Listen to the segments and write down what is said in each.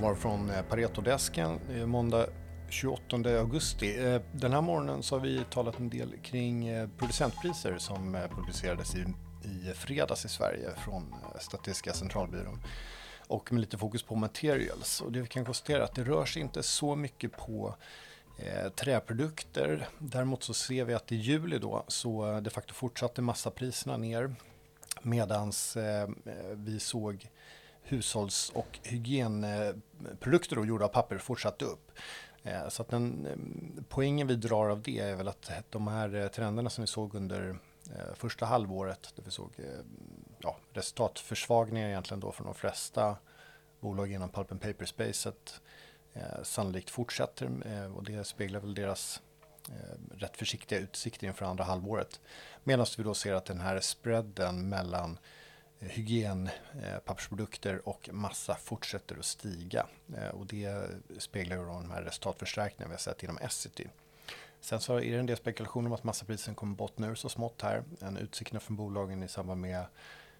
kommer från eh, Paretodesken. Eh, måndag 28 augusti. Eh, den här morgonen så har vi talat en del kring producentpriser som publicerades i, i fredags i Sverige från Statistiska centralbyrån. Och med lite fokus på materials. Och det vi kan konstatera är att det rör sig inte så mycket på eh, träprodukter. Däremot så ser vi att i juli då så de facto fortsatte massapriserna ner. Medans eh, vi såg hushålls och hygienprodukter då, gjorda av papper fortsatte upp. Eh, så att den eh, poängen vi drar av det är väl att de här eh, trenderna som vi såg under första halvåret, där vi såg ja, resultatförsvagningar egentligen då från de flesta bolag inom pulp and paper spacet sannolikt fortsätter och det speglar väl deras rätt försiktiga utsikter inför andra halvåret. Medan vi då ser att den här spreaden mellan hygienpappersprodukter eh, och massa fortsätter att stiga. Eh, och det speglar ju de här resultatförstärkningarna vi har sett inom Essity. Sen så är det en del spekulationer om att massaprisen kommer bottna ur så smått här. En utsikterna från bolagen i samband med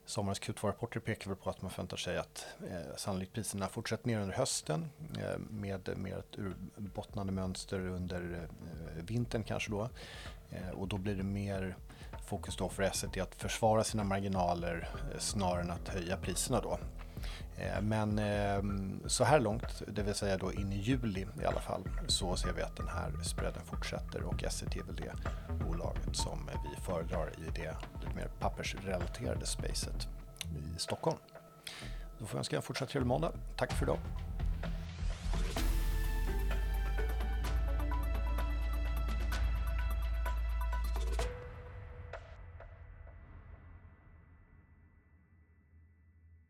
sommarens Q2-rapporter pekar väl på att man förväntar sig att eh, sannolikt priserna fortsätter ner under hösten eh, med mer ett urbottnande mönster under eh, vintern kanske då. Eh, och då blir det mer fokus då för Essity att försvara sina marginaler eh, snarare än att höja priserna då. Eh, men ehm, så här långt, det vill säga då in i juli i alla fall, så ser vi att den här spreaden fortsätter och Essity är väl det bolaget som vi föredrar i det lite mer pappersrelaterade spacet i Stockholm. Då får jag önska en fortsatt trevlig måndag. Tack för idag.